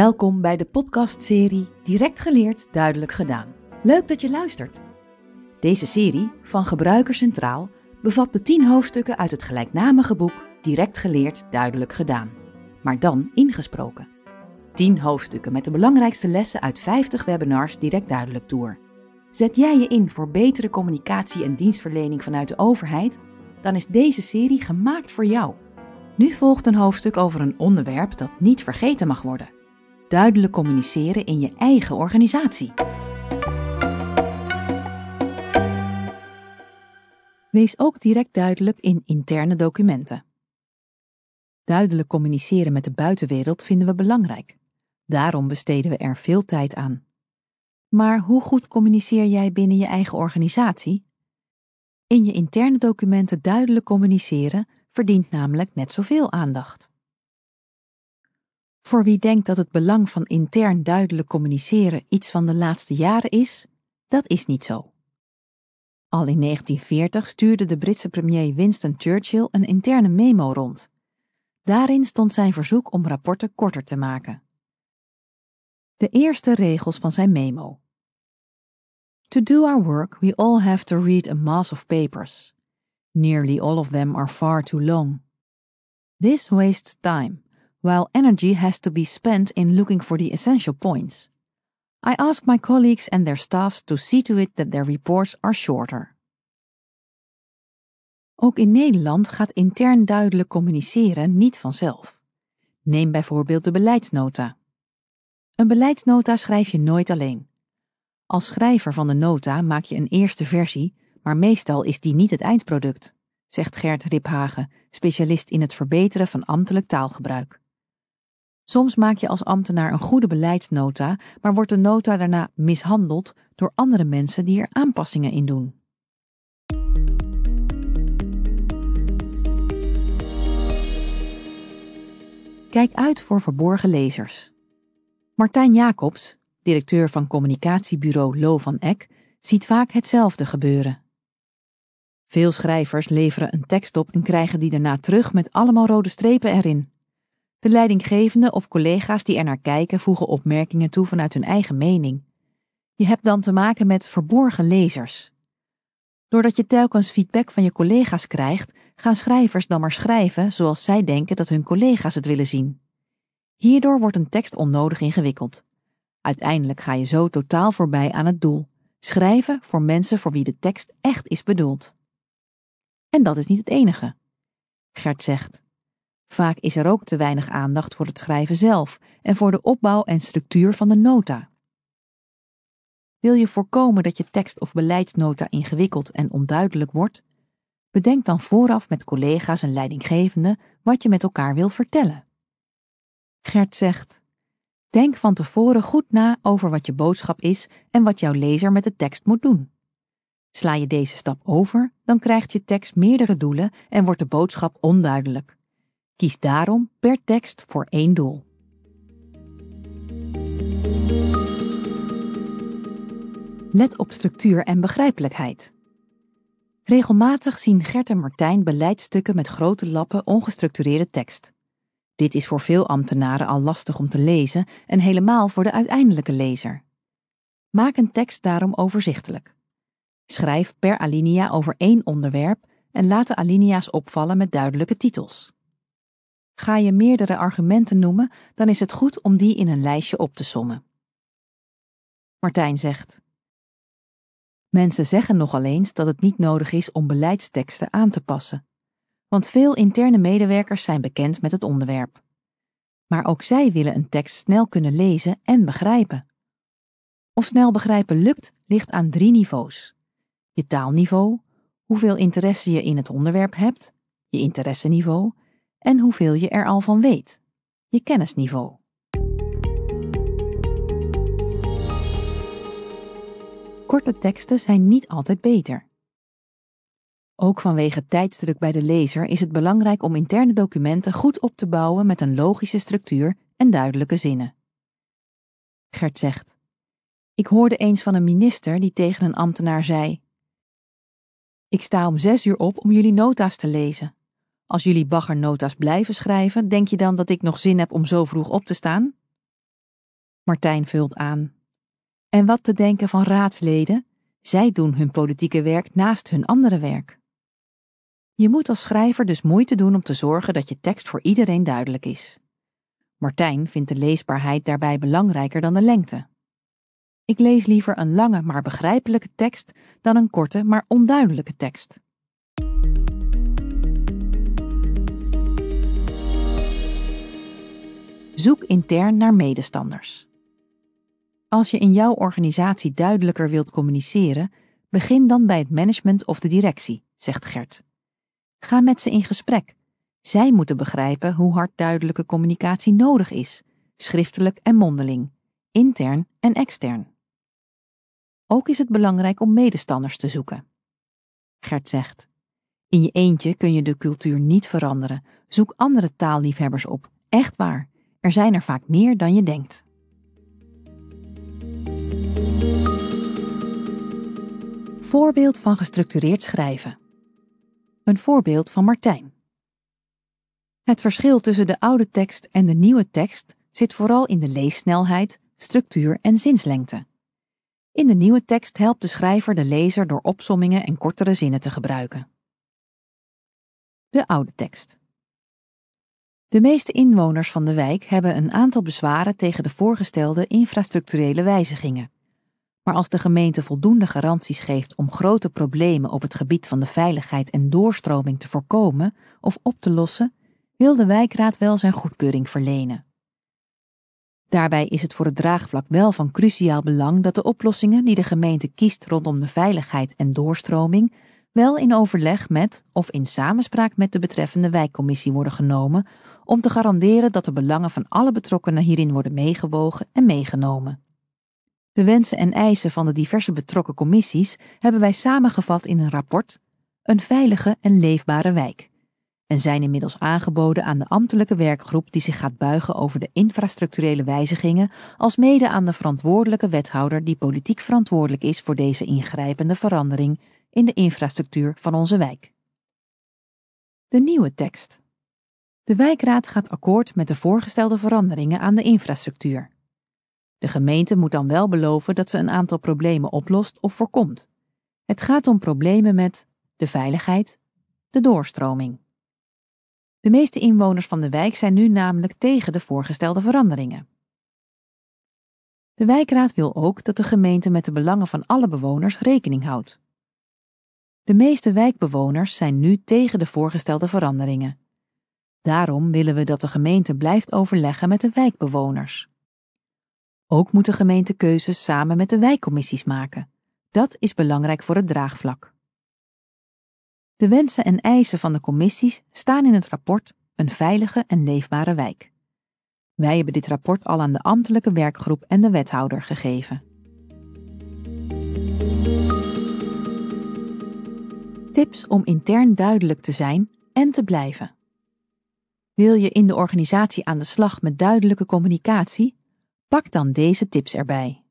Welkom bij de podcastserie Direct geleerd, duidelijk gedaan. Leuk dat je luistert. Deze serie van Gebruiker Centraal bevat de 10 hoofdstukken uit het gelijknamige boek Direct geleerd, duidelijk gedaan, maar dan ingesproken. 10 hoofdstukken met de belangrijkste lessen uit 50 webinars Direct Duidelijk Tour. Zet jij je in voor betere communicatie en dienstverlening vanuit de overheid? Dan is deze serie gemaakt voor jou. Nu volgt een hoofdstuk over een onderwerp dat niet vergeten mag worden. Duidelijk communiceren in je eigen organisatie. Wees ook direct duidelijk in interne documenten. Duidelijk communiceren met de buitenwereld vinden we belangrijk. Daarom besteden we er veel tijd aan. Maar hoe goed communiceer jij binnen je eigen organisatie? In je interne documenten duidelijk communiceren verdient namelijk net zoveel aandacht. Voor wie denkt dat het belang van intern duidelijk communiceren iets van de laatste jaren is, dat is niet zo. Al in 1940 stuurde de Britse premier Winston Churchill een interne memo rond. Daarin stond zijn verzoek om rapporten korter te maken. De eerste regels van zijn memo. To do our work, we all have to read a mass of papers. Nearly all of them are far too long. This wastes time, while energy has to be spent in looking for the essential points. I ask my colleagues and their staffs to see to it that their reports are shorter. Ook in Nederland gaat intern duidelijk communiceren niet vanzelf. Neem bijvoorbeeld de beleidsnota. Een beleidsnota schrijf je nooit alleen. Als schrijver van de nota maak je een eerste versie, maar meestal is die niet het eindproduct, zegt Gert Riphagen, specialist in het verbeteren van ambtelijk taalgebruik. Soms maak je als ambtenaar een goede beleidsnota, maar wordt de nota daarna mishandeld door andere mensen die er aanpassingen in doen. Kijk uit voor verborgen lezers. Martijn Jacobs, directeur van communicatiebureau Lo van Eck, ziet vaak hetzelfde gebeuren. Veel schrijvers leveren een tekst op en krijgen die daarna terug met allemaal rode strepen erin. De leidinggevende of collega's die er naar kijken voegen opmerkingen toe vanuit hun eigen mening. Je hebt dan te maken met verborgen lezers. Doordat je telkens feedback van je collega's krijgt, gaan schrijvers dan maar schrijven zoals zij denken dat hun collega's het willen zien. Hierdoor wordt een tekst onnodig ingewikkeld. Uiteindelijk ga je zo totaal voorbij aan het doel: schrijven voor mensen voor wie de tekst echt is bedoeld. En dat is niet het enige. Gert zegt: Vaak is er ook te weinig aandacht voor het schrijven zelf en voor de opbouw en structuur van de nota. Wil je voorkomen dat je tekst of beleidsnota ingewikkeld en onduidelijk wordt? Bedenk dan vooraf met collega's en leidinggevenden wat je met elkaar wil vertellen. Gert zegt: Denk van tevoren goed na over wat je boodschap is en wat jouw lezer met de tekst moet doen. Sla je deze stap over, dan krijgt je tekst meerdere doelen en wordt de boodschap onduidelijk. Kies daarom per tekst voor één doel. Let op structuur en begrijpelijkheid. Regelmatig zien Gert en Martijn beleidstukken met grote lappen ongestructureerde tekst. Dit is voor veel ambtenaren al lastig om te lezen en helemaal voor de uiteindelijke lezer. Maak een tekst daarom overzichtelijk. Schrijf per alinea over één onderwerp en laat de alinea's opvallen met duidelijke titels. Ga je meerdere argumenten noemen, dan is het goed om die in een lijstje op te sommen. Martijn zegt: Mensen zeggen nogal eens dat het niet nodig is om beleidsteksten aan te passen, want veel interne medewerkers zijn bekend met het onderwerp. Maar ook zij willen een tekst snel kunnen lezen en begrijpen. Of snel begrijpen lukt, ligt aan drie niveaus: je taalniveau, hoeveel interesse je in het onderwerp hebt, je interesseniveau en hoeveel je er al van weet, je kennisniveau. Korte teksten zijn niet altijd beter. Ook vanwege tijdsdruk bij de lezer is het belangrijk om interne documenten goed op te bouwen met een logische structuur en duidelijke zinnen. Gert zegt: Ik hoorde eens van een minister die tegen een ambtenaar zei: Ik sta om zes uur op om jullie nota's te lezen. Als jullie baggernota's blijven schrijven, denk je dan dat ik nog zin heb om zo vroeg op te staan? Martijn vult aan. En wat te denken van raadsleden? Zij doen hun politieke werk naast hun andere werk. Je moet als schrijver dus moeite doen om te zorgen dat je tekst voor iedereen duidelijk is. Martijn vindt de leesbaarheid daarbij belangrijker dan de lengte. Ik lees liever een lange maar begrijpelijke tekst dan een korte maar onduidelijke tekst. Zoek intern naar medestanders. Als je in jouw organisatie duidelijker wilt communiceren, begin dan bij het management of de directie, zegt Gert. Ga met ze in gesprek. Zij moeten begrijpen hoe hard duidelijke communicatie nodig is, schriftelijk en mondeling, intern en extern. Ook is het belangrijk om medestanders te zoeken. Gert zegt: In je eentje kun je de cultuur niet veranderen. Zoek andere taalliefhebbers op. Echt waar. Er zijn er vaak meer dan je denkt. Voorbeeld van gestructureerd schrijven. Een voorbeeld van Martijn. Het verschil tussen de oude tekst en de nieuwe tekst zit vooral in de leessnelheid, structuur en zinslengte. In de nieuwe tekst helpt de schrijver de lezer door opsommingen en kortere zinnen te gebruiken. De oude tekst. De meeste inwoners van de wijk hebben een aantal bezwaren tegen de voorgestelde infrastructurele wijzigingen. Maar als de gemeente voldoende garanties geeft om grote problemen op het gebied van de veiligheid en doorstroming te voorkomen of op te lossen, wil de wijkraad wel zijn goedkeuring verlenen. Daarbij is het voor het draagvlak wel van cruciaal belang dat de oplossingen die de gemeente kiest rondom de veiligheid en doorstroming wel in overleg met of in samenspraak met de betreffende wijkcommissie worden genomen om te garanderen dat de belangen van alle betrokkenen hierin worden meegewogen en meegenomen. De wensen en eisen van de diverse betrokken commissies hebben wij samengevat in een rapport Een veilige en leefbare wijk en zijn inmiddels aangeboden aan de ambtelijke werkgroep die zich gaat buigen over de infrastructurele wijzigingen, als mede aan de verantwoordelijke wethouder die politiek verantwoordelijk is voor deze ingrijpende verandering in de infrastructuur van onze wijk. De nieuwe tekst. De wijkraad gaat akkoord met de voorgestelde veranderingen aan de infrastructuur. De gemeente moet dan wel beloven dat ze een aantal problemen oplost of voorkomt. Het gaat om problemen met de veiligheid, de doorstroming. De meeste inwoners van de wijk zijn nu namelijk tegen de voorgestelde veranderingen. De wijkraad wil ook dat de gemeente met de belangen van alle bewoners rekening houdt. De meeste wijkbewoners zijn nu tegen de voorgestelde veranderingen. Daarom willen we dat de gemeente blijft overleggen met de wijkbewoners. Ook moet de gemeente keuzes samen met de wijkcommissies maken. Dat is belangrijk voor het draagvlak. De wensen en eisen van de commissies staan in het rapport Een veilige en leefbare wijk. Wij hebben dit rapport al aan de ambtelijke werkgroep en de wethouder gegeven. Tips om intern duidelijk te zijn en te blijven. Wil je in de organisatie aan de slag met duidelijke communicatie? Pak dan deze tips erbij.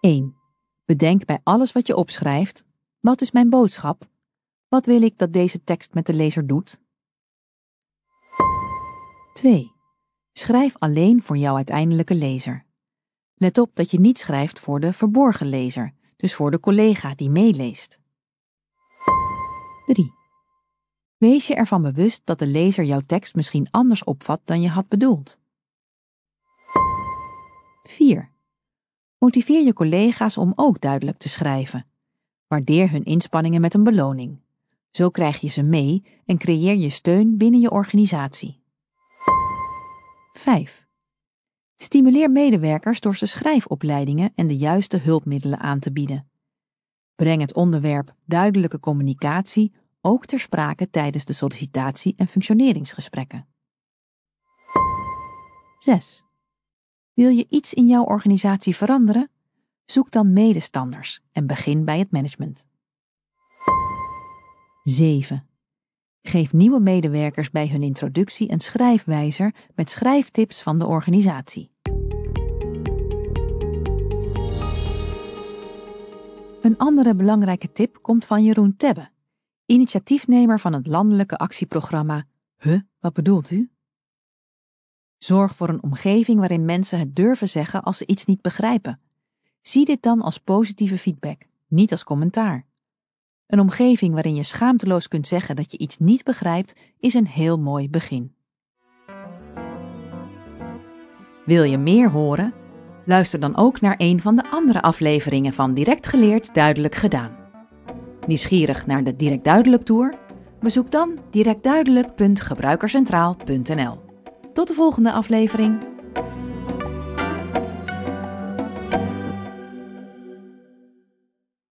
1. Bedenk bij alles wat je opschrijft wat is mijn boodschap? Wat wil ik dat deze tekst met de lezer doet? 2. Schrijf alleen voor jouw uiteindelijke lezer. Let op dat je niet schrijft voor de verborgen lezer, dus voor de collega die meeleest. 3. Wees je ervan bewust dat de lezer jouw tekst misschien anders opvat dan je had bedoeld. 4. Motiveer je collega's om ook duidelijk te schrijven. Waardeer hun inspanningen met een beloning. Zo krijg je ze mee en creëer je steun binnen je organisatie. 5. Stimuleer medewerkers door ze schrijfopleidingen en de juiste hulpmiddelen aan te bieden. Breng het onderwerp duidelijke communicatie ook ter sprake tijdens de sollicitatie- en functioneringsgesprekken. 6. Wil je iets in jouw organisatie veranderen? Zoek dan medestanders en begin bij het management. 7. Geef nieuwe medewerkers bij hun introductie een schrijfwijzer met schrijftips van de organisatie. Een andere belangrijke tip komt van Jeroen Tebbe, initiatiefnemer van het landelijke actieprogramma Huh, wat bedoelt u? Zorg voor een omgeving waarin mensen het durven zeggen als ze iets niet begrijpen. Zie dit dan als positieve feedback, niet als commentaar. Een omgeving waarin je schaamteloos kunt zeggen dat je iets niet begrijpt, is een heel mooi begin. Wil je meer horen? Luister dan ook naar een van de andere afleveringen van Direct Geleerd Duidelijk Gedaan. Nieuwsgierig naar de Direct Duidelijk Tour? Bezoek dan directduidelijk.gebruikercentraal.nl. Tot de volgende aflevering.